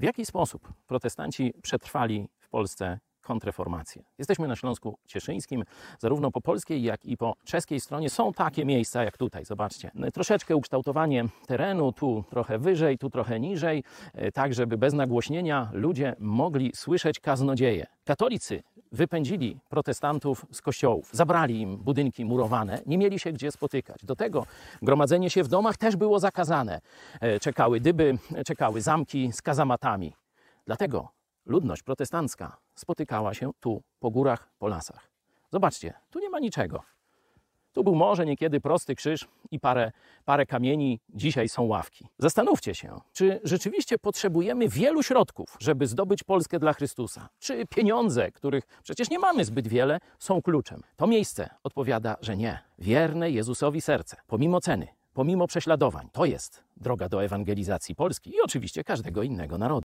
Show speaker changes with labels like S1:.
S1: W jaki sposób protestanci przetrwali w Polsce kontreformację? Jesteśmy na Śląsku Cieszyńskim, zarówno po polskiej, jak i po czeskiej stronie są takie miejsca jak tutaj, zobaczcie. Troszeczkę ukształtowanie terenu, tu trochę wyżej, tu trochę niżej, e, tak żeby bez nagłośnienia ludzie mogli słyszeć kaznodzieje. Katolicy wypędzili protestantów z kościołów, zabrali im budynki murowane, nie mieli się gdzie spotykać. Do tego gromadzenie się w domach też było zakazane. E, Czekały dyby, czekały zamki z kazamatami. Dlatego ludność protestancka spotykała się tu, po górach, po lasach. Zobaczcie, tu nie ma niczego. Tu był może niekiedy prosty krzyż i parę, parę kamieni, dzisiaj są ławki. Zastanówcie się, czy rzeczywiście potrzebujemy wielu środków, żeby zdobyć Polskę dla Chrystusa? Czy pieniądze, których przecież nie mamy zbyt wiele, są kluczem? To miejsce odpowiada, że nie. Wierne Jezusowi serce, pomimo ceny, pomimo prześladowań, to jest droga do ewangelizacji Polski i oczywiście każdego innego narodu.